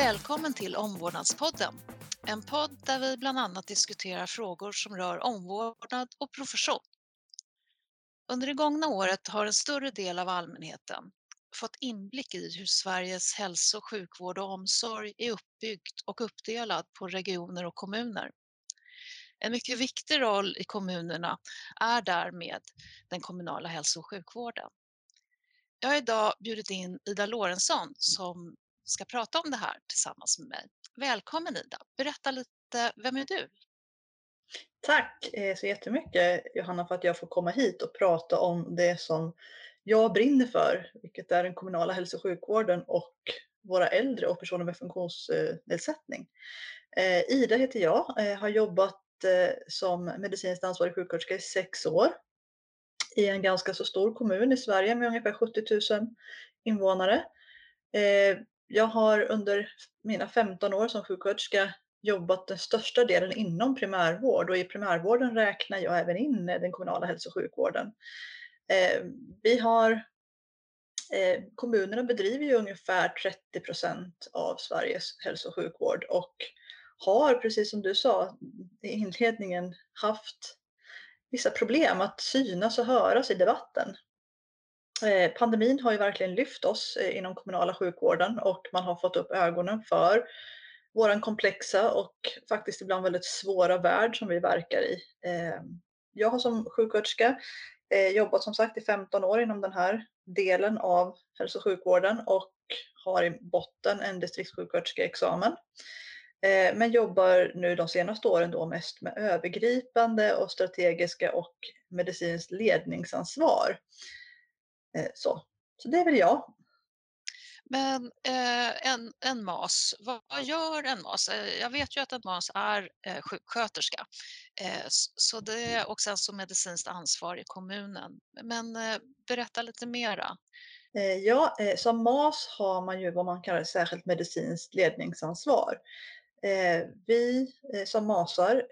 Välkommen till Omvårdnadspodden. En podd där vi bland annat diskuterar frågor som rör omvårdnad och profession. Under det gångna året har en större del av allmänheten fått inblick i hur Sveriges hälso och sjukvård och omsorg är uppbyggt och uppdelad på regioner och kommuner. En mycket viktig roll i kommunerna är därmed den kommunala hälso och sjukvården. Jag har idag bjudit in Ida Lorentzon som ska prata om det här tillsammans med mig. Välkommen Ida! Berätta lite, vem är du? Tack eh, så jättemycket Johanna för att jag får komma hit och prata om det som jag brinner för, vilket är den kommunala hälso och sjukvården och våra äldre och personer med funktionsnedsättning. Eh, Ida heter jag, eh, har jobbat som medicinskt ansvarig sjuksköterska i sex år i en ganska så stor kommun i Sverige med ungefär 70 000 invånare. Jag har under mina 15 år som sjuksköterska jobbat den största delen inom primärvård och i primärvården räknar jag även in eh, den kommunala hälso och sjukvården. Eh, vi har eh, Kommunerna bedriver ju ungefär 30 procent av Sveriges hälso och sjukvård och har, precis som du sa i inledningen, haft vissa problem att synas och höras i debatten. Eh, pandemin har ju verkligen lyft oss eh, inom kommunala sjukvården och man har fått upp ögonen för våran komplexa och faktiskt ibland väldigt svåra värld som vi verkar i. Ehm, jag har som sjuksköterska eh, jobbat som sagt i 15 år inom den här delen av hälso och sjukvården och har i botten en distriktssjuksköterskeexamen. Men jobbar nu de senaste åren då mest med övergripande och strategiska och medicinskt ledningsansvar. Eh, så. så det är väl jag. Men eh, en, en MAS, vad, gör en MAS? Eh, jag vet ju att en MAS är eh, sjuksköterska eh, så det, och sen så medicinskt ansvar i kommunen. Men eh, berätta lite mera. Eh, ja, som MAS har man ju vad man kallar särskilt medicinskt ledningsansvar. Vi som MASar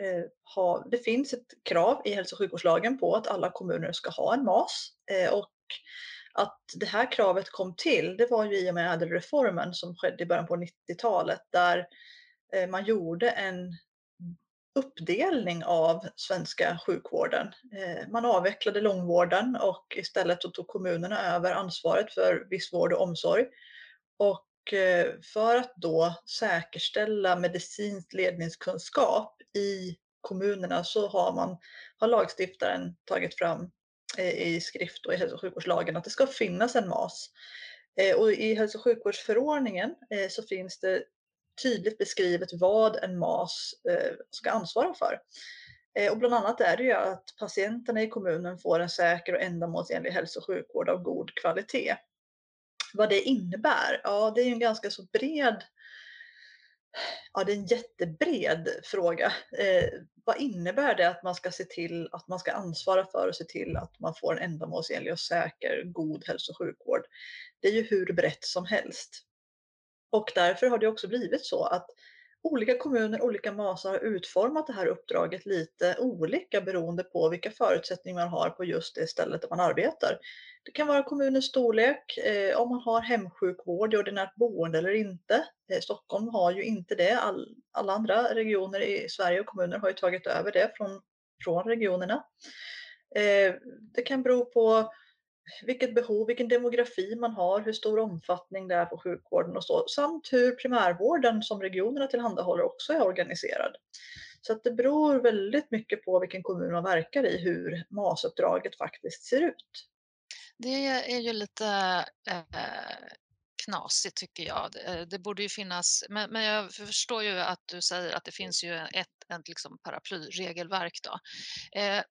har, det finns ett krav i hälso och sjukvårdslagen på att alla kommuner ska ha en MAS och att det här kravet kom till, det var ju i och med ädelreformen som skedde i början på 90-talet där eh, man gjorde en uppdelning av svenska sjukvården. Eh, man avvecklade långvården och istället så tog kommunerna över ansvaret för viss vård och omsorg. Och eh, för att då säkerställa medicinsk ledningskunskap i kommunerna så har, man, har lagstiftaren tagit fram i skrift och i hälso och sjukvårdslagen att det ska finnas en MAS. Eh, och i hälso och sjukvårdsförordningen eh, så finns det tydligt beskrivet vad en MAS eh, ska ansvara för. Och bland annat är det ju att patienterna i kommunen får en säker och ändamålsenlig hälso och sjukvård av god kvalitet. Vad det innebär? Ja, det är en ganska så bred Ja, det är en jättebred fråga. Eh, vad innebär det att man ska se till att man ska ansvara för och se till att man får en ändamålsenlig och säker god hälso och sjukvård? Det är ju hur brett som helst. Och därför har det också blivit så att olika kommuner, olika MASar har utformat det här uppdraget lite olika beroende på vilka förutsättningar man har på just det stället där man arbetar. Det kan vara kommunens storlek, eh, om man har hemsjukvård i ordinärt boende eller inte. Eh, Stockholm har ju inte det. All, alla andra regioner i Sverige och kommuner har ju tagit över det från, från regionerna. Eh, det kan bero på vilket behov, vilken demografi man har, hur stor omfattning det är på sjukvården och så, samt hur primärvården som regionerna tillhandahåller också är organiserad. Så att det beror väldigt mycket på vilken kommun man verkar i hur MAS-uppdraget faktiskt ser ut. Det är ju lite eh, knasigt tycker jag. Det, eh, borde ju finnas, men, men, jag förstår ju att du säger att det finns ju ett, ett liksom paraplyregelverk. Då. Eh,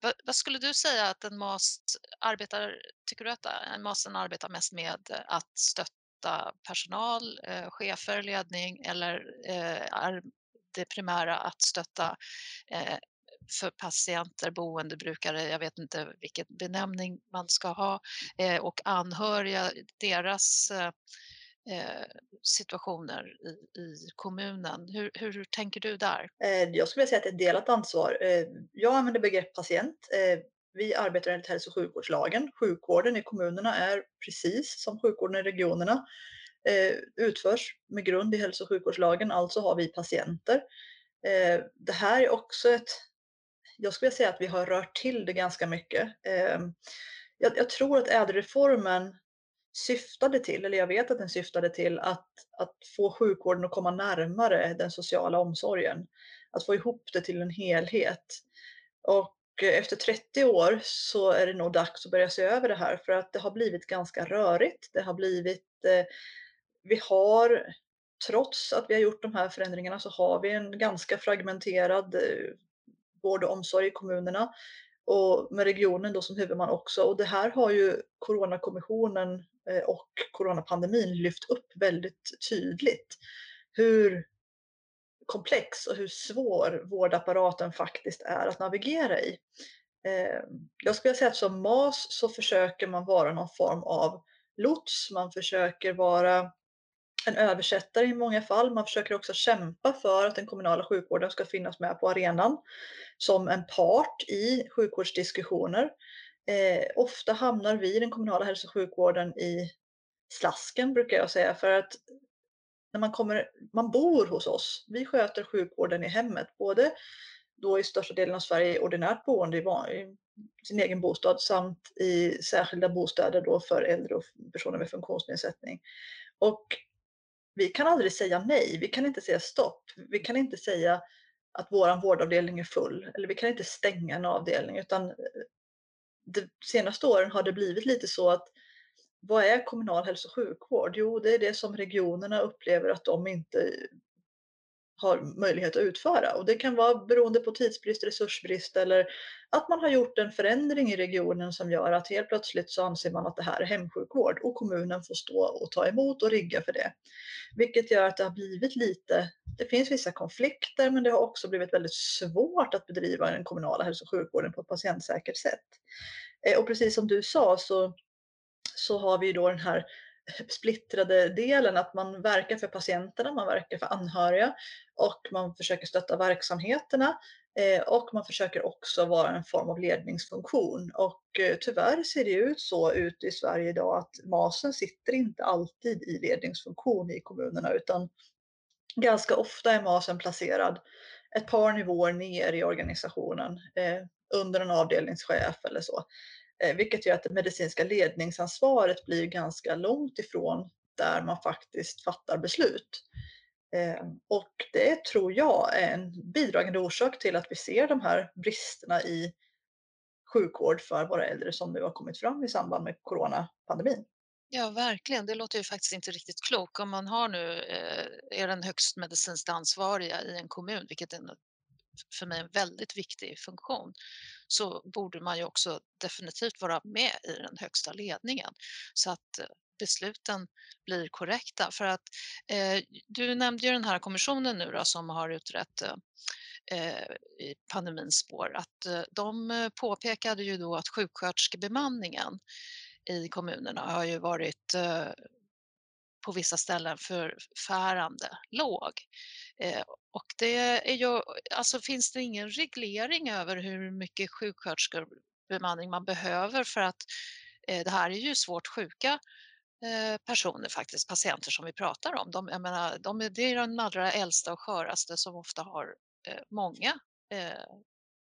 vad, vad, skulle du säga att en MAS arbetar, tycker du att en MASen arbetar mest med att stötta personal, eh, chefer, ledning eller eh, är det primära att stötta eh, för patienter, boendebrukare, jag vet inte vilken benämning man ska ha, eh, och anhöriga, deras eh, Eh, situationer i, i kommunen. Hur, hur, hur, tänker du där? Eh, jag skulle säga att det är ett delat ansvar. Eh, jag använder begrepp patient. Vi arbetar enligt hälso och sjukvårdslagen. Sjukvården i kommunerna är precis som sjukvården i regionerna utförs med grund i hälso och sjukvårdslagen, alltså har vi patienter. Det här är också ett jag skulle säga att vi har rört till det ganska mycket. Jag, jag tror att ädelreformen syftade till, eller jag vet att den syftade till att, att få sjukvården att komma närmare den sociala omsorgen. Att få ihop det till en helhet. Och efter 30 år så är det nog dags att börja se över det här för att det har blivit ganska rörigt. Det har blivit, eh, vi har, trots att vi har gjort de här förändringarna så har vi en ganska fragmenterad eh, vård och omsorg i kommunerna och med regionen då som huvudman också. Och det här har ju Coronakommissionen eh, och coronapandemin lyft upp väldigt tydligt. Hur komplex och hur svår vårdapparaten faktiskt är att navigera i. Ehm, jag skulle säga att som MAS så försöker man vara någon form av lots, man försöker vara en översättare i många fall. Man försöker också kämpa för att den kommunala sjukvården ska finnas med på arenan som en part i sjukvårdsdiskussioner. Eh, ofta hamnar vi i den kommunala hälso och sjukvården i slasken brukar jag säga för att när man kommer, man bor hos oss. Vi sköter sjukvården i hemmet, både då i största delen av Sverige i ordinärt boende i, i sin egen bostad samt i särskilda bostäder då för äldre och personer med funktionsnedsättning. Och vi kan aldrig säga nej, vi kan inte säga stopp. Vi kan inte säga att vår vårdavdelning är full eller vi kan inte stänga en avdelning utan eh, de senaste åren har det blivit lite så att vad är kommunal hälso och sjukvård? Jo, det är det som regionerna upplever att de inte har möjlighet att utföra och det kan vara beroende på tidsbrist, resursbrist eller att man har gjort en förändring i regionen som gör att helt plötsligt så anser man att det här är hemsjukvård och kommunen får stå och ta emot och rigga för det. Vilket gör att det har blivit lite, det finns vissa konflikter men det har också blivit väldigt svårt att bedriva den kommunala hälso och sjukvården på ett patientsäkert sätt. Eh, och precis som du sa så så har vi då den här splittrade delen att man verkar för patienterna, man verkar för anhöriga och man försöker stötta verksamheterna eh, och man försöker också vara en form av ledningsfunktion. Och eh, tyvärr ser det ut så ute i Sverige idag att MASen sitter inte alltid i ledningsfunktion i kommunerna utan ganska ofta är MASen placerad ett par nivåer ner i organisationen eh, under en avdelningschef eller så. Eh, vilket gör att det medicinska ledningsansvaret blir ganska långt ifrån där man faktiskt fattar beslut. Ehm, och det tror jag är en bidragande orsak till att vi ser de här bristerna i sjukvård för våra äldre som nu har kommit fram i samband med coronapandemin. Ja, verkligen. Det låter ju faktiskt inte riktigt klokt. Om man har nu, eh, är den högst medicinskt ansvariga i en kommun, vilket för mig en väldigt viktig funktion, så borde man ju också definitivt vara med i den högsta ledningen så att eh, besluten blir korrekta. För att eh, du nämnde ju den här kommissionen nu då, som har utrett eh, eh i pandemins spår att eh, de eh, påpekade ju då att sjuksköterskebemanningen i kommunerna har ju varit eh, på vissa ställen förfärande låg. Och det är ju, alltså finns det ingen reglering över hur mycket sjuksköterskebemanning man behöver för att eh, det här är ju svårt sjuka eh, personer faktiskt, patienter som vi pratar om. De, jag menar, de, det är de allra äldsta och sköraste som ofta har eh, många eh,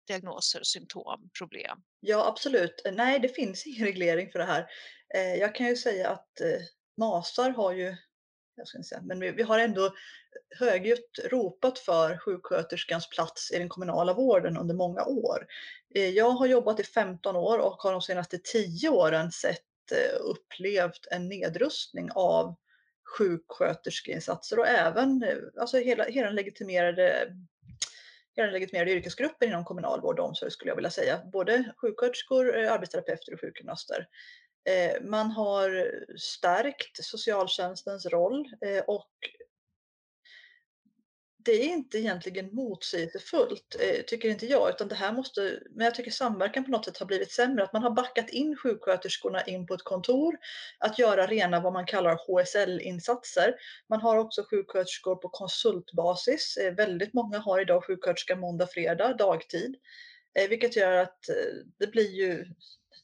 diagnoser, symptom, problem. Ja, absolut. Nej, det finns ingen reglering för det här. Eh, jag kan ju säga att MASar har ju, jag ska inte säga, men vi, vi har ändå högljutt ropat för sjuksköterskans plats i den kommunala vården under många år. Eh, jag har jobbat i 15 år och har de senaste 10 åren sett eh, upplevt en nedrustning av sjuksköterskeinsatser och även eh, alltså hela, hela den legitimerade hela den legitimerade yrkesgruppen inom kommunal vård och omsorg skulle jag vilja säga. Både sjuksköterskor, arbetsterapeuter och sjukgymnaster. Man har stärkt socialtjänstens roll och det är inte egentligen motsägelsefullt, eh, tycker inte jag, utan det här måste, men jag tycker samverkan på något sätt har blivit sämre. Att man har backat in sjuksköterskorna in på ett kontor, att göra rena vad man kallar HSL-insatser. Man har också sjuksköterskor på konsultbasis. Eh, väldigt många har idag sjuksköterska måndag, fredag, dagtid, eh, vilket gör att det blir ju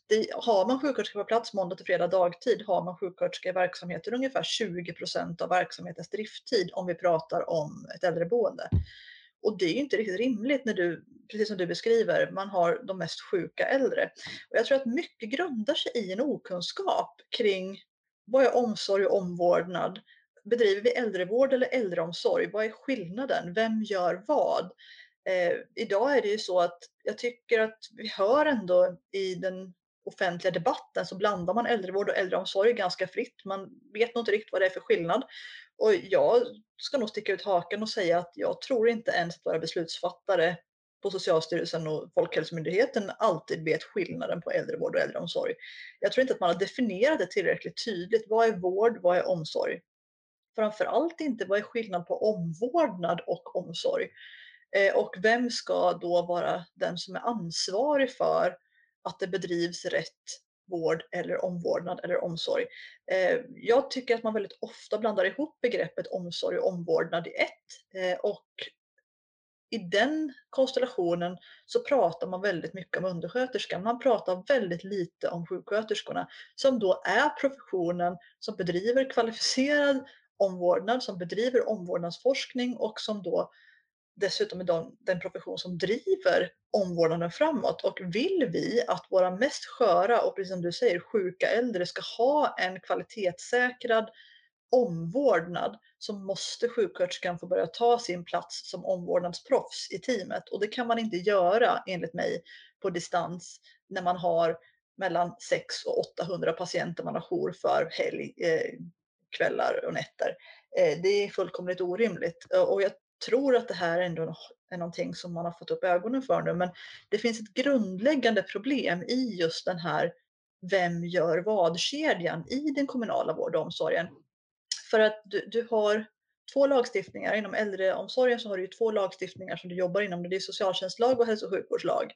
det, har man sjuksköterska på plats måndag till fredag dagtid har man sjuksköterska i verksamheten ungefär 20 procent av verksamhetens drifttid om vi pratar om ett äldreboende. Och det är ju inte riktigt rimligt när du, precis som du beskriver, man har de mest sjuka äldre. Och jag tror att mycket grundar sig i en okunskap kring vad är omsorg och omvårdnad? Bedriver vi äldrevård eller äldreomsorg? Vad är skillnaden? Vem gör vad? Eh, idag är det ju så att jag tycker att vi hör ändå i den offentliga debatten så blandar man äldrevård och äldreomsorg ganska fritt. Man vet nog inte riktigt vad det är för skillnad. Och jag ska nog sticka ut haken och säga att jag tror inte ens att våra beslutsfattare på Socialstyrelsen och Folkhälsomyndigheten alltid vet skillnaden på äldrevård och äldreomsorg. Jag tror inte att man har definierat det tillräckligt tydligt. Vad är vård? Vad är omsorg? Framför allt inte vad är skillnad på omvårdnad och omsorg? Eh, och vem ska då vara den som är ansvarig för att det bedrivs rätt vård eller omvårdnad eller omsorg. Eh, jag tycker att man väldigt ofta blandar ihop begreppet omsorg och omvårdnad i ett. Eh, och i den konstellationen så pratar man väldigt mycket om undersköterskan. Man pratar väldigt lite om sjuksköterskorna som då är professionen som bedriver kvalificerad omvårdnad, som bedriver omvårdnadsforskning och som då dessutom är de, den profession som driver omvårdnaden framåt. Och vill vi att våra mest sköra och precis som du säger sjuka äldre ska ha en kvalitetssäkrad omvårdnad så måste sjuksköterskan få börja ta sin plats som omvårdnadsproffs i teamet. Och det kan man inte göra enligt mig på distans när man har mellan 600 och 800 patienter man har jour för helg, eh, kvällar och nätter. Eh, det är fullkomligt orimligt. Eh, och jag tror att det här ändå är någonting som man har fått upp ögonen för nu. Men det finns ett grundläggande problem i just den här vem gör vad-kedjan i den kommunala vård och omsorgen. För att du, du har två lagstiftningar. Inom äldreomsorgen så har du ju två lagstiftningar som du jobbar inom. Det är socialtjänstlag och hälso och sjukvårdslag.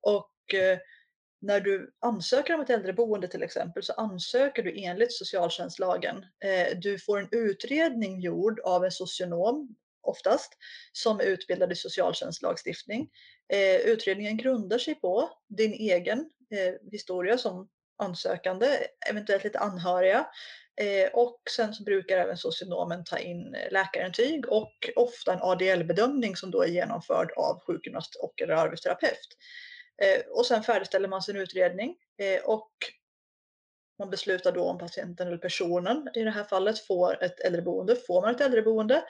Och eh, när du ansöker om ett äldreboende till exempel så ansöker du enligt socialtjänstlagen. Eh, du får en utredning gjord av en socionom oftast, som är utbildad i socialtjänstlagstiftning. Eh, utredningen grundar sig på din egen eh, historia som ansökande, eventuellt lite anhöriga. Eh, och sen så brukar även socionomen ta in läkarintyg och ofta en ADL-bedömning som då är genomförd av sjukgymnast och eller arbetsterapeut. Eh, och sen färdigställer man sin utredning eh, och man beslutar då om patienten eller personen i det här fallet får ett äldreboende. Får man ett äldreboende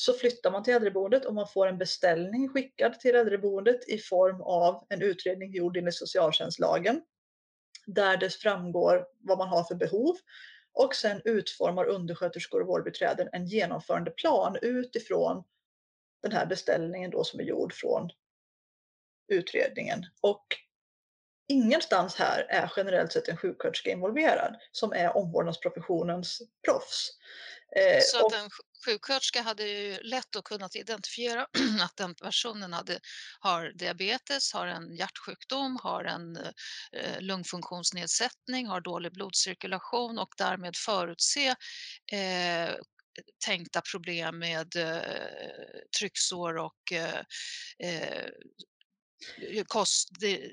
så flyttar man till äldreboendet och man får en beställning skickad till äldreboendet i form av en utredning gjord enligt socialtjänstlagen. Där det framgår vad man har för behov och sen utformar undersköterskor och vårdbiträden en genomförandeplan utifrån den här beställningen då som är gjord från utredningen. Och ingenstans här är generellt sett en sjuksköterska involverad som är omvårdnadsprofessionens proffs. Eh, så att en sjuksköterska hade ju lätt att kunnat identifiera att den personen hade, har diabetes, har en hjärtsjukdom, har en eh, lungfunktionsnedsättning, har dålig blodcirkulation och därmed förutse eh, tänkta problem med eh, trycksår och eh, eh kost,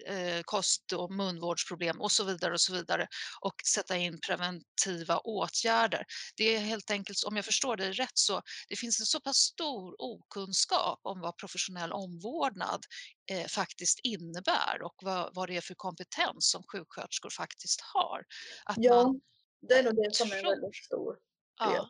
eh, kost och munvårdsproblem och så vidare och så vidare och sätta in preventiva åtgärder. Det är helt enkelt, om jag förstår det rätt, så det finns en så pass stor okunskap om vad professionell omvårdnad eh, faktiskt innebär och vad, vad det är för kompetens som sjuksköterskor faktiskt har. Att ja, man, det är nog det som är en väldigt stor del. Ja.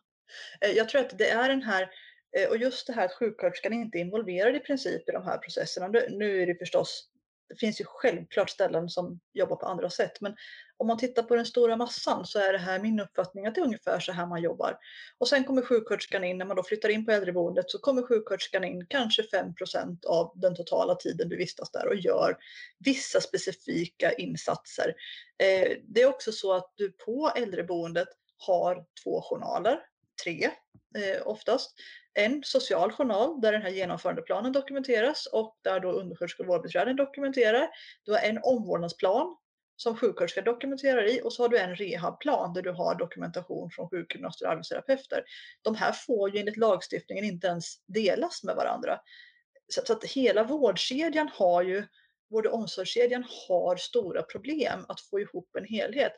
Eh, jag tror att det är den här Eh, Eh, och just det här att sjuksköterskan inte är involverad i princip i de här processerna. Nu är det förstås, det finns ju självklart ställen som jobbar på andra sätt, men om man tittar på den stora massan så är det här min uppfattning att det är ungefär så här man jobbar. Och sen kommer sjuksköterskan in, när man då flyttar in på äldreboendet så kommer sjuksköterskan in kanske 5% av den totala tiden du vistas där och gör vissa specifika insatser. Eh, det är också så att du på äldreboendet har två journaler, tre eh, oftast en social journal där den här genomförandeplanen dokumenteras och där då undersköterskor och vårdbiträden dokumenterar. Du har en omvårdnadsplan som sjuksköterska dokumenterar i och så har du en rehabplan där du har dokumentation från sjukgymnaster och arbetsterapeuter. De här får ju enligt lagstiftningen inte ens delas med varandra. Så, så att hela vårdkedjan har ju vård och omsorgskedjan har stora problem att få ihop en helhet.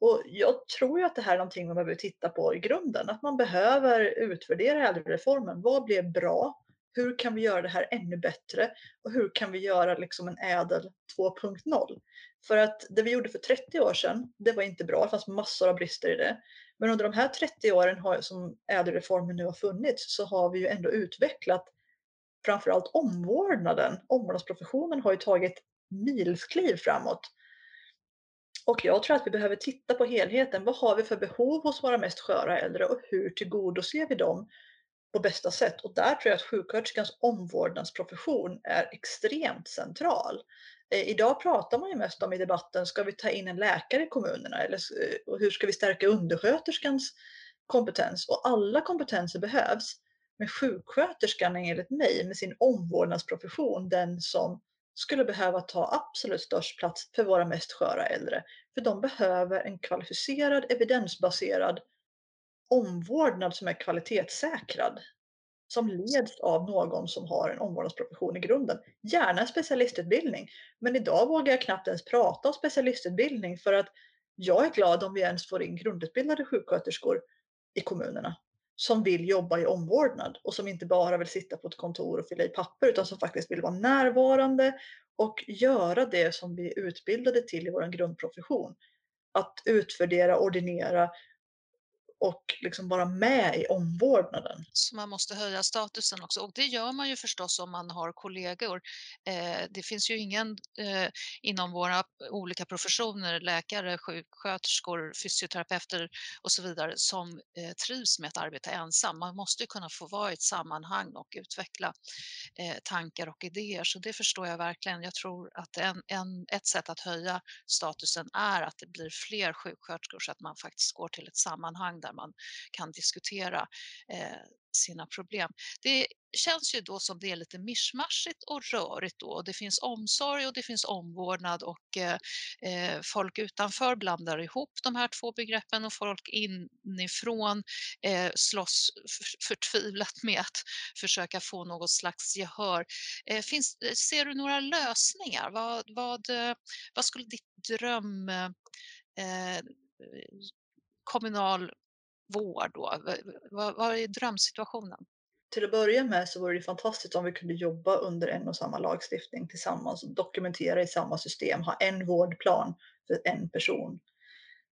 Och jag tror ju att det här är någonting man behöver titta på i grunden, att man behöver utvärdera äldrereformen. Vad blev bra? Hur kan vi göra det här ännu bättre? Och hur kan vi göra liksom en ädel 2.0? För att det vi gjorde för 30 år sedan, det var inte bra. Det fanns massor av brister i det. Men under de här 30 åren har, som ädelreformen nu har funnits så har vi ju ändå utvecklat framför allt omvårdnaden. Omvårdnadsprofessionen har ju tagit milskliv framåt. Och jag tror att vi behöver titta på helheten. Vad har vi för behov hos våra mest sköra äldre och hur tillgodoser vi dem på bästa sätt? Och där tror jag att sjuksköterskans omvårdnadsprofession är extremt central. Eh, idag pratar man ju mest om i debatten, ska vi ta in en läkare i kommunerna eller eh, och hur ska vi stärka undersköterskans kompetens? Och alla kompetenser behövs. Men sjuksköterskan är enligt mig med sin omvårdnadsprofession den som skulle behöva ta absolut störst plats för våra mest sköra äldre. För de behöver en kvalificerad, evidensbaserad omvårdnad som är kvalitetssäkrad. Som leds av någon som har en omvårdnadsprofession i grunden. Gärna en specialistutbildning. Men idag vågar jag knappt ens prata om specialistutbildning för att jag är glad om vi ens får in grundutbildade sjuksköterskor i kommunerna som vill jobba i omvårdnad och som inte bara vill sitta på ett kontor och fylla i papper utan som faktiskt vill vara närvarande och göra det som vi är utbildade till i vår grundprofession. Att utvärdera, ordinera och liksom vara med i omvårdnaden. Så man måste höja statusen också och det gör man ju förstås om man har kollegor. Eh, det finns ju ingen eh, inom våra olika professioner, läkare, sjuksköterskor, fysioterapeuter och så vidare, som eh, trivs med att arbeta ensam. Man måste ju kunna få vara i ett sammanhang och utveckla eh, tankar och idéer, så det förstår jag verkligen. Jag tror att en, en, ett sätt att höja statusen är att det blir fler sjuksköterskor så att man faktiskt går till ett sammanhang där man kan diskutera eh, sina problem. Det känns ju då som det är lite mischmaschigt och rörigt då. Det finns omsorg och det finns omvårdnad och eh, eh folk utanför blandar ihop de här två begreppen och folk inifrån eh, slåss förtvivlat med att försöka få något slags gehör. Eh, finns, eh, ser du några lösningar? Vad, vad, eh, vad skulle ditt dröm eh, kommunal vård då? Vad, vad är drömsituationen? Till att börja med så vore det fantastiskt om vi kunde jobba under en och samma lagstiftning tillsammans, dokumentera i samma system, ha en vårdplan för en person.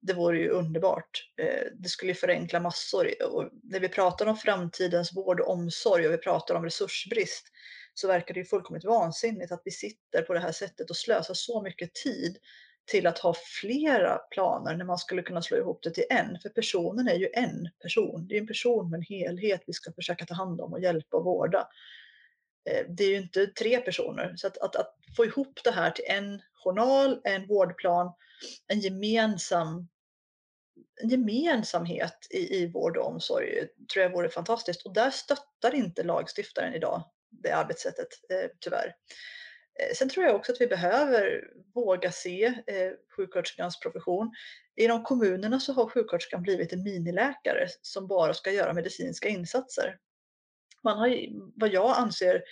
Det vore ju underbart. Eh, det skulle förenkla massor. Och när vi pratar om framtidens vård och omsorg och vi pratar om resursbrist så verkar det ju fullkomligt vansinnigt att vi sitter på det här sättet och slösar så mycket tid till att ha flera planer när man skulle kunna slå ihop det till en. För personen är ju en person. Det är en person med en helhet vi ska försöka ta hand om och hjälpa och vårda. Eh, det är ju inte tre personer. Så att, att, att få ihop det här till en journal, en vårdplan, en gemensam en gemensamhet i, i vård och omsorg tror jag vore fantastiskt. Och där stöttar inte lagstiftaren idag det arbetssättet, eh, tyvärr. Eh, sen tror jag också att vi behöver våga se eh, sjuksköterskans profession. Inom kommunerna så har sjuksköterskan blivit en miniläkare som bara ska göra medicinska insatser. Man har, vad jag anser,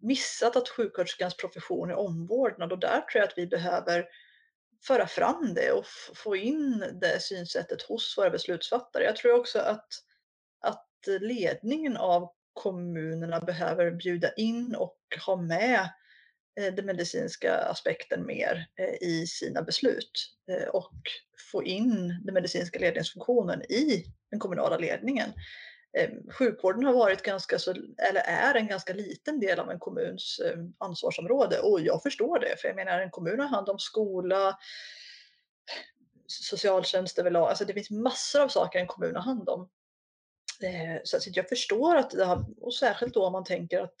missat att sjuksköterskans profession är omvårdnad och där tror jag att vi behöver föra fram det och få in det synsättet hos våra beslutsfattare. Jag tror också att, att ledningen av kommunerna behöver bjuda in och ha med Eh, Eh, den medicinska aspekten mer eh, i sina beslut eh, och få in den medicinska ledningsfunktionen i den kommunala ledningen. Ehm, sjukvården har varit ganska så, eller är en ganska liten del av en kommuns ehm, ansvarsområde och jag förstår det. För jag menar en kommun har hand om skola, socialtjänst överlag. Alltså det finns massor av saker en kommun har hand om. Så jag förstår att det har, och särskilt då om man tänker att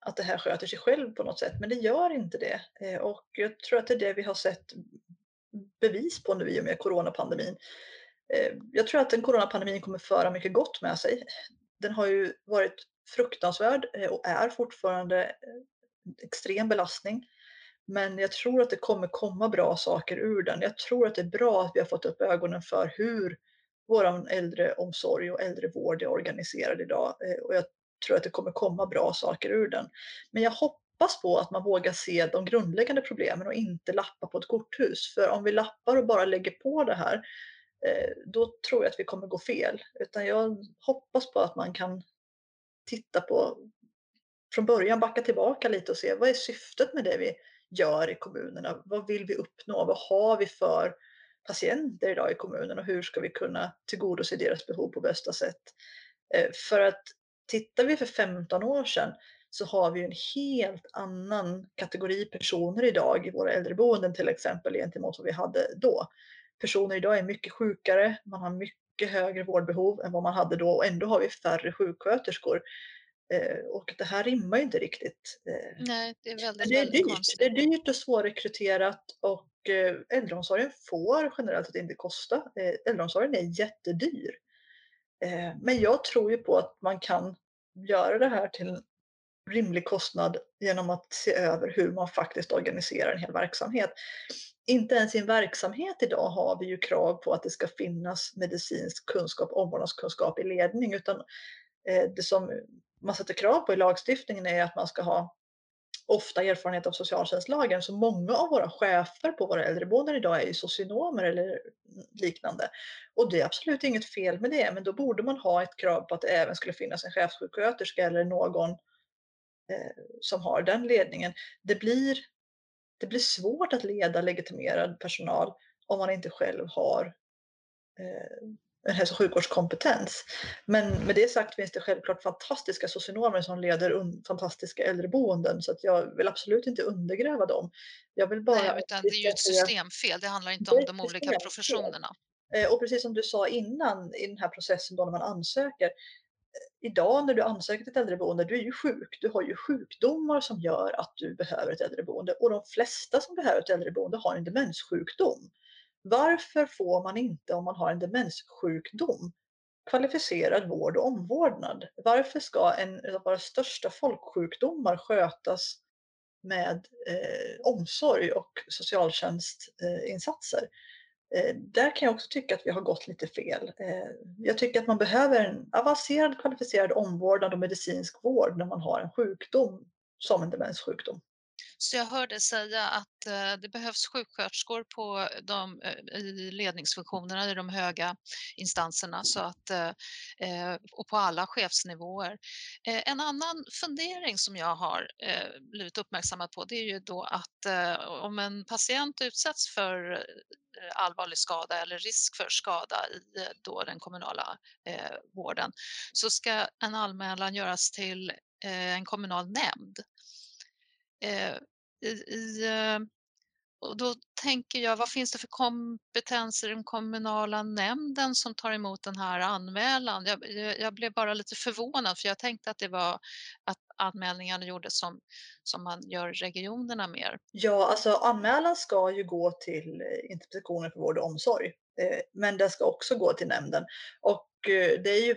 att det här sköter sig själv på något sätt, men det gör inte det. Eh, och jag tror att det är det vi har sett bevis på nu i och med coronapandemin. Eh, jag tror att den coronapandemin kommer föra mycket gott med sig. Den har ju varit fruktansvärd eh, och är fortfarande extrem belastning. Men jag tror att det kommer komma bra saker ur den. Jag tror att det är bra att vi har fått upp ögonen för hur vår äldreomsorg och äldrevård är organiserad idag. Och jag tror att det kommer komma bra saker ur den. Men jag hoppas på att man vågar se de grundläggande problemen och inte lappa på ett korthus. För om vi lappar och bara lägger på det här, eh, då tror jag att vi kommer gå fel. Utan jag hoppas på att man kan titta på från början backa tillbaka lite och se vad är syftet med det vi gör i kommunerna? Vad vill vi uppnå? Vad har vi för patienter idag i kommunen och hur ska vi kunna tillgodose deras behov på bästa sätt? Eh, för att tittar vi för 15 år sedan så har vi en helt annan kategori personer idag i våra äldreboenden till exempel gentemot vad vi hade då. Personer idag är mycket sjukare, man har mycket högre vårdbehov än vad man hade då och ändå har vi färre sjuksköterskor. Eh, och det här rimmar ju inte riktigt. Eh, Nej, det är väldigt, det är väldigt dyrt. Det är konstigt. dyrt och svårrekryterat och eh, äldreomsorgen får generellt sett inte kosta. Eh, äldreomsorgen är jättedyr. Eh, men jag tror ju på att man kan göra det här till en rimlig kostnad genom att se över hur man faktiskt organiserar en hel verksamhet. Inte ens i en verksamhet idag har vi ju krav på att det ska finnas medicinsk kunskap, omvårdnadskunskap i ledning, utan eh, det som man sätter krav på i lagstiftningen är att man ska ha ofta erfarenhet av socialtjänstlagen. Så många av våra chefer på våra äldreboenden idag är ju socionomer eller liknande. Och det är absolut inget fel med det, men då borde man ha ett krav på att det även skulle finnas en chefssjuksköterska eller någon eh, som har den ledningen. Det blir, det blir svårt att leda legitimerad personal om man inte själv har eh, en hälso och sjukvårdskompetens. Men med det sagt finns det självklart fantastiska socionomer som leder fantastiska äldreboenden så att jag vill absolut inte undergräva dem. Jag vill bara Nej, utan det är ju ett systemfel. Det handlar inte det om de olika professionerna. Eh, Och precis som du sa innan i den här processen då när man ansöker. Idag när du ansöker till ett äldreboende, du är ju sjuk. Du har ju sjukdomar som gör att du behöver ett äldreboende och de flesta som behöver ett äldreboende har en demenssjukdom. Varför får man inte om man har en demenssjukdom kvalificerad vård och omvårdnad? Varför ska en av våra största folksjukdomar skötas med eh, omsorg och socialtjänstinsatser? Eh. Eh, där kan jag också tycka att vi har gått lite fel. Eh, jag tycker att man behöver en avancerad kvalificerad omvårdnad och medicinsk vård när man har en sjukdom som en demenssjukdom. Så jag hörde säga att eh, det behövs sjuksköterskor på de, eh, i ledningsfunktionerna i de höga instanserna så att, eh, och på alla chefsnivåer. En annan fundering som jag har blivit uppmärksammad på det är ju då att om en patient utsätts för allvarlig skada eller risk för skada i då den kommunala eh, vården så ska en anmälan göras till eh, en kommunal nämnd. Eh, i, i, eh, och då tänker jag, vad finns det för kompetenser i den kommunala nämnden som tar emot den här anmälan? Jag, jag, blev bara lite förvånad för jag tänkte att det var att anmälningarna gjordes som, som man gör regionerna mer. Ja, alltså anmälan ska ju gå till eh, Inspektionen för vård och omsorg, eh, men den ska också gå till nämnden. Och eh, det är ju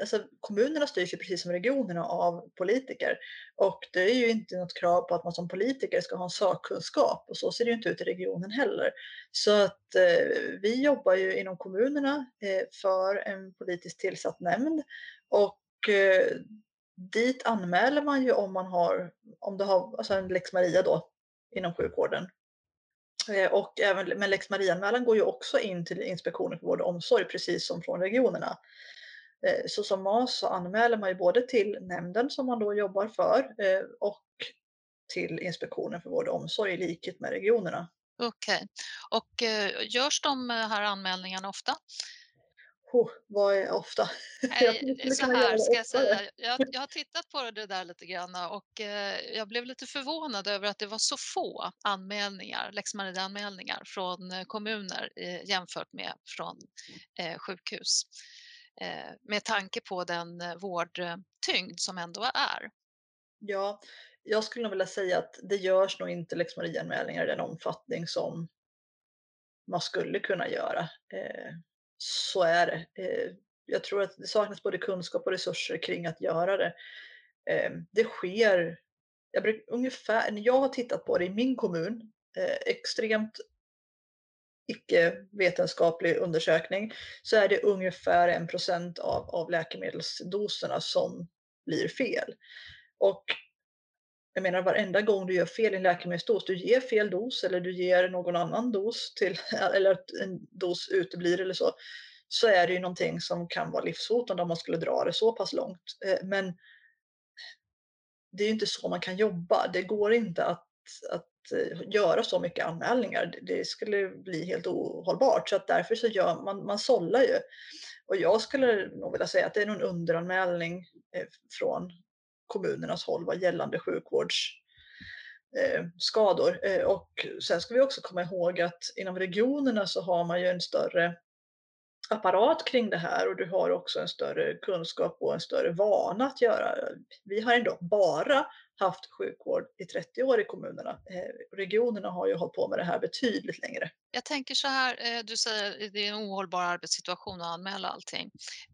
alltså, kommunerna styrs ju precis som regionerna av politiker och det är ju inte något krav på att man som politiker ska ha en sakkunskap och så ser det ju inte ut i regionen heller. Så att eh, vi jobbar ju inom kommunerna eh, för en politiskt tillsatt nämnd och eh, dit anmäler man ju om man har om det har alltså en lex Maria då inom sjukvården. Eh, och även, men lex Maria-anmälan går ju också in till Inspektionen för vård och omsorg precis som från regionerna. Eh, Så som MAS så anmäler man ju både till nämnden som man då jobbar för eh, och till Inspektionen för vård och omsorg i likhet med regionerna. Okej. Och eh, görs de här anmälningarna ofta? Huh, vad är ofta? Nej, så här ska jag säga. Jag, jag har tittat på det där lite grann och eh, jag blev lite förvånad över att det var så få anmälningar, lex Maria-anmälningar från kommuner eh, jämfört med från eh, sjukhus. Eh, med tanke på den eh, vårdtyngd som ändå är. Ja, jag skulle nog vilja säga att det görs nog inte liksom lex Maria-anmälningar i den omfattning som man skulle kunna göra. Eh, så är det. Jag tror att det saknas både kunskap och resurser kring att göra det. Det sker, jag bruk, ungefär, när jag har tittat på det i min kommun, extremt icke-vetenskaplig undersökning, så är det ungefär 1 av, av läkemedelsdoserna som blir fel. Och Jag menar varenda gång du gör fel i en läkemedelsdos, du ger fel dos eller du ger någon annan dos till eller att en dos uteblir eller så, så är det ju någonting som kan vara livshotande om man skulle dra det så pass långt. Eh, men det är ju inte så man kan jobba. Det går inte att att Eh, göra så mycket anmälningar. Det skulle bli helt ohållbart så att därför så gör man, man sållar ju. Och jag skulle nog vilja säga att det är någon underanmälning eh, från kommunernas håll vad gällande sjukvårdsskador. Eh, eh, och sen ska vi också komma ihåg att inom regionerna så har man ju en större apparat kring det här och du har också en större kunskap och en större vana att göra. Vi har ändå bara haft sjukvård i 30 år i kommunerna. Eh, regionerna har ju hållit på med det här betydligt längre. Jag tänker så här, eh, du säger att det är en ohållbar arbetssituation att anmäla allting.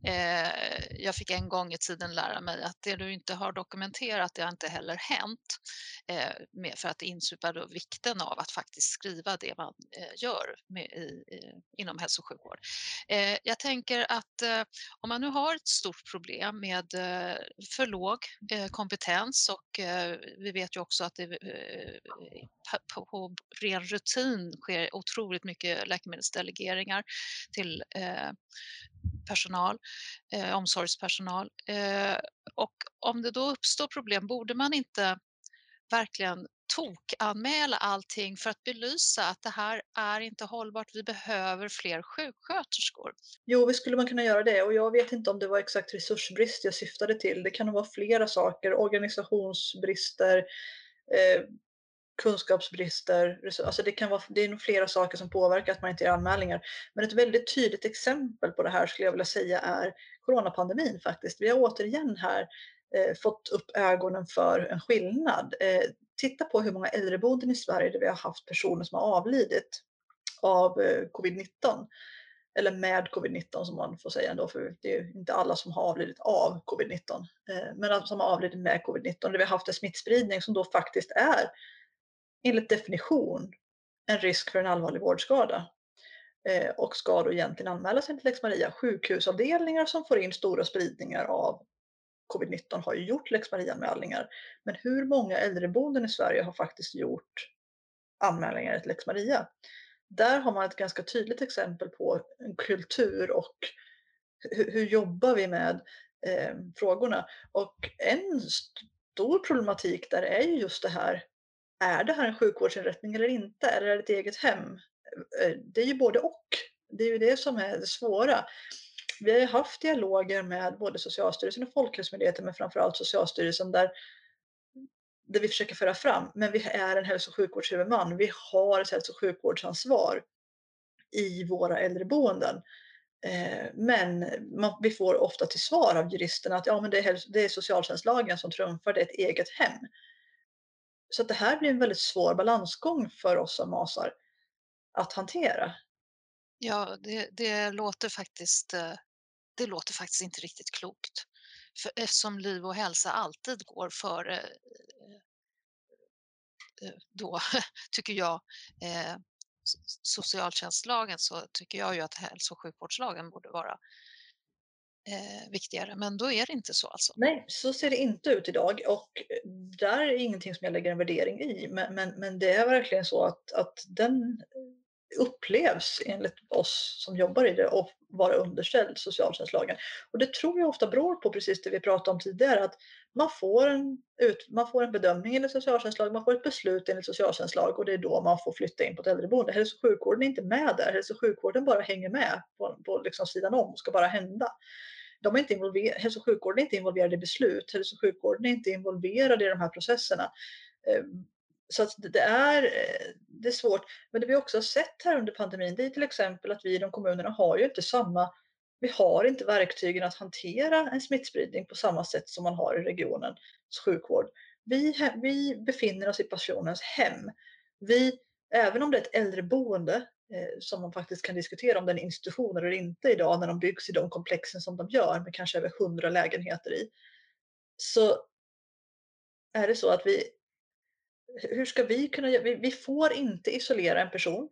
Eh, jag fick en gång i tiden lära mig att det du inte har dokumenterat, det har inte heller hänt. För att insupa då vikten av att faktiskt skriva det man gör inom hälso och sjukvård. Jag tänker att om man nu har ett stort problem med för låg kompetens och vi vet ju också att det på ren rutin sker otroligt otroligt mycket läkemedelsdelegeringar till eh, personal, eh, omsorgspersonal. Eh, och om det då uppstår problem, borde man inte verkligen tokanmäla allting för att belysa att det här är inte hållbart. Vi behöver fler sjuksköterskor. Jo, visst skulle man kunna göra det och jag vet inte om det var exakt resursbrist jag syftade till. Det kan vara flera saker, organisationsbrister, eh, kunskapsbrister. Alltså det, kan vara, det är nog flera saker som påverkar att man inte gör anmälningar. Men ett väldigt tydligt exempel på det här skulle jag vilja säga är coronapandemin faktiskt. Vi har återigen här eh, fått upp ögonen för en skillnad. Eh, titta på hur många äldreboenden i Sverige där vi har haft personer som har avlidit av eh, covid-19. Eller med covid-19 som man får säga ändå, för det är ju inte alla som har avlidit av covid-19. Eh, men som har avlidit med covid-19, där vi har haft en smittspridning som då faktiskt är enligt definition en risk för en allvarlig vårdskada. Eh, och ska då egentligen anmälas enligt lex Maria. Sjukhusavdelningar som får in stora spridningar av covid-19 har ju gjort lex Maria-anmälningar. Men hur många äldreboenden i Sverige har faktiskt gjort anmälningar enligt lex Maria? Där har man ett ganska tydligt exempel på en kultur och hur, hur jobbar vi med eh, frågorna? Och en stor problematik där är ju just det här. Är det här en sjukvårdsinrättning eller inte? Eller är det ett eget hem? Eh, det är ju både och. Det är ju det som är det svåra vi har ju haft dialoger med både Socialstyrelsen och Folkhälsomyndigheten, men framförallt Socialstyrelsen där, där vi försöker föra fram, men vi är en hälso och sjukvårdshuvudman. Vi har ett hälso och sjukvårdsansvar i våra äldreboenden. Eh, men man, vi får ofta till svar av juristerna att ja, men det, är, det är socialtjänstlagen som trumfar, det är ett eget hem. Så att det här blir en väldigt svår balansgång för oss som masar att hantera. Ja, det, det låter faktiskt eh, det låter faktiskt inte riktigt klokt. För eftersom liv och hälsa alltid går före eh, eh, då, tycker jag, socialtjänstlagen så tycker jag ju att hälso och sjukvårdslagen borde vara eh, viktigare. Men då är det inte så alltså? Nej, så ser det inte ut idag och eh, där är ingenting som jag lägger en värdering i. Men, men, men det är verkligen så att, att den eh, upplevs enligt oss som jobbar i det och vara underställd socialtjänstlagen. Och det tror jag ofta beror på precis det vi pratade om tidigare att man får en, ut, man får en bedömning enligt socialtjänstlagen, man får ett beslut enligt socialtjänstlag och det är då man får flytta in på ett äldreboende. Hälso och sjukvården är inte med där, hälso och sjukvården bara hänger med på, på liksom sidan om och ska bara hända. De är inte involverade, hälso och sjukvården är inte involverad i beslut, hälso och sjukvården är inte involverad i de här processerna. Ehm, så att det är, eh, det är svårt. Men det vi också har sett här under pandemin, det är till exempel att vi i de kommunerna har ju inte samma vi har inte verktygen att hantera en smittspridning på samma sätt som man har i regionens sjukvård. Vi, vi befinner oss i personens hem. Vi, även om det är ett äldreboende, Eh, som man faktiskt kan diskutera om den är institution eller inte idag när de byggs i de komplexen som de gör med kanske över hundra lägenheter i. Så är det så att vi hur ska vi kunna vi, vi får inte isolera en person.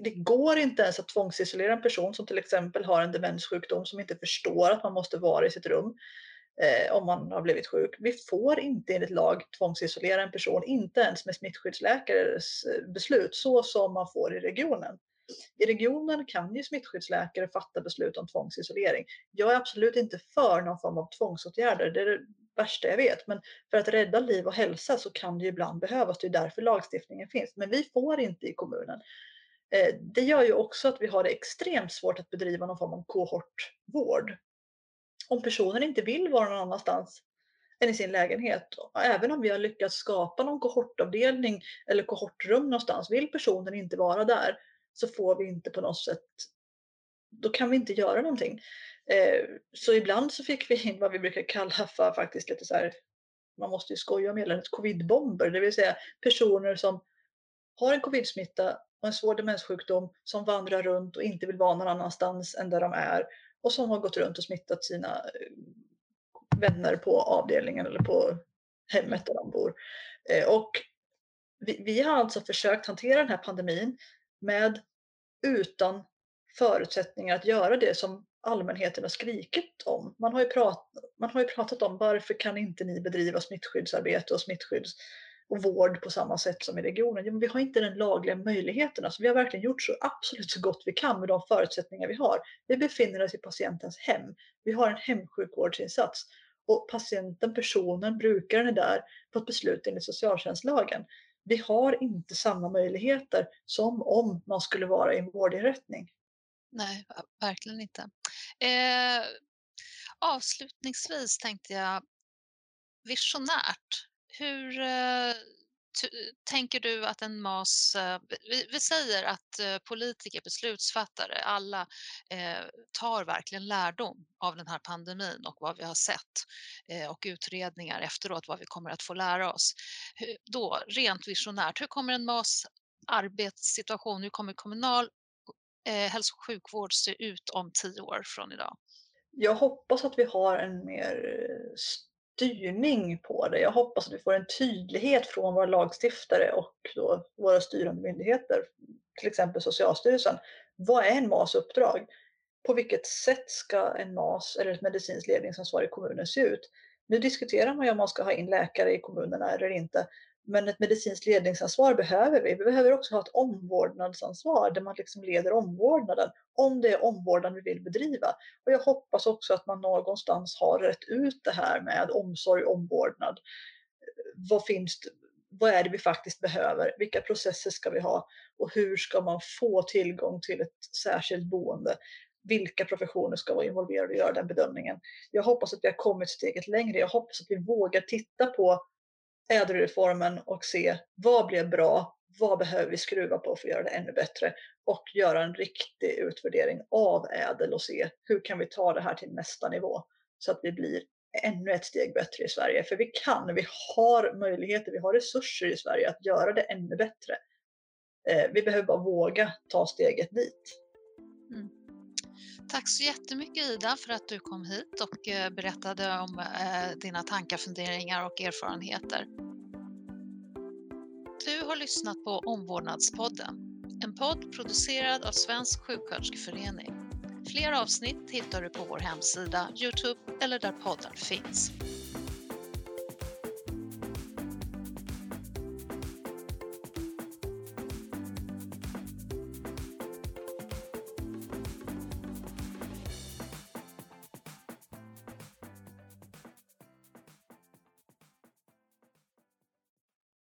Det går inte ens att tvångsisolera en person som till exempel har en demenssjukdom som inte förstår att man måste vara i sitt rum. eh, om man har blivit sjuk. Vi får inte enligt lag tvångsisolera en person, inte ens med smittskyddsläkares eh, beslut, så som man får i regionen. I regionen kan ju smittskyddsläkare fatta beslut om tvångsisolering. Jag är absolut inte för någon form av tvångsåtgärder, det är det värsta jag vet. Men för att rädda liv och hälsa så kan det ju ibland behövas, det är därför lagstiftningen finns. Men vi får inte i kommunen. Eh, det gör ju också att vi har det extremt svårt att bedriva någon form av kohortvård. Om personen inte vill vara någon annanstans än i sin lägenhet, även om vi har lyckats skapa någon kohortavdelning eller kohortrum någonstans, vill personen inte vara där så får vi inte på något sätt, då kan vi inte göra någonting. Eh, så ibland så fick vi in vad vi brukar kalla för faktiskt lite så här, man måste ju skoja om det, covidbomber, det vill säga personer som har en covidsmitta och en svår demenssjukdom som vandrar runt och inte vill vara någon annanstans än där de är och som har gått runt och smittat sina eh, vänner på avdelningen eller på hemmet där de bor. Eh, och vi, vi har alltså försökt hantera den här pandemin med utan förutsättningar att göra det som allmänheten har skrikit om. Man har ju, prat, man har ju pratat om varför kan inte ni bedriva smittskyddsarbete och smittskydds och vård på samma sätt som i regionen. Jo, men vi har inte den lagliga möjligheten. Alltså, vi har verkligen gjort så absolut så gott vi kan med de förutsättningar vi har. Vi befinner oss i patientens hem. Vi har en hemsjukvårdsinsats och patienten, personen, brukaren är där på ett beslut enligt socialtjänstlagen. Vi har inte samma möjligheter som om man skulle vara i en vårdinrättning. Nej, verkligen inte. Eh, avslutningsvis tänkte jag visionärt. Hur eh, tänker du att en MAS... Eh, vi, vi, säger att eh, politiker, beslutsfattare, alla eh, tar verkligen lärdom av den här pandemin och vad vi har sett eh, och utredningar efteråt, vad vi kommer att få lära oss. Hur, då, rent visionärt, hur kommer en MAS arbetssituation, hur kommer kommunal eh, hälso och sjukvård se ut om tio år från idag? Jag hoppas att vi har en mer eh, styrning på det. Jag hoppas att vi får en tydlighet från våra lagstiftare och då våra styrande myndigheter, till exempel Socialstyrelsen. Vad är en MAS uppdrag? På vilket sätt ska en MAS eller ett medicinskt ledningsansvar i kommunen se ut? Nu diskuterar man ju om man ska ha in läkare i kommunerna eller inte. Men ett medicinskt ledningsansvar behöver vi. Vi behöver också ha ett omvårdnadsansvar där man liksom leder omvårdnaden om det är omvårdnad vi vill bedriva. Och jag hoppas också att man någonstans har rätt ut det här med omsorg och omvårdnad. Vad finns det, vad är det vi faktiskt behöver? Vilka processer ska vi ha? Och hur ska man få tillgång till ett särskilt boende? Vilka professioner ska vara involverade och göra den bedömningen? Jag hoppas att vi har kommit steget längre. Jag hoppas att vi vågar titta på ädelreformen och se vad blev bra? Vad behöver vi skruva på för att göra det ännu bättre? Och göra en riktig utvärdering av ädel och se hur kan vi ta det här till nästa nivå så att vi blir ännu ett steg bättre i Sverige. För vi kan, vi har möjligheter, vi har resurser i Sverige att göra det ännu bättre. Eh, vi behöver bara våga ta steget dit. Mm. Tack så jättemycket Ida för att du kom hit och eh, berättade om eh, dina tankar, funderingar och erfarenheter. Du har lyssnat på Omvårdnadspodden, en podd producerad av Svensk sjuksköterskeförening. Fler avsnitt hittar du på vår hemsida, Youtube eller där poddar finns.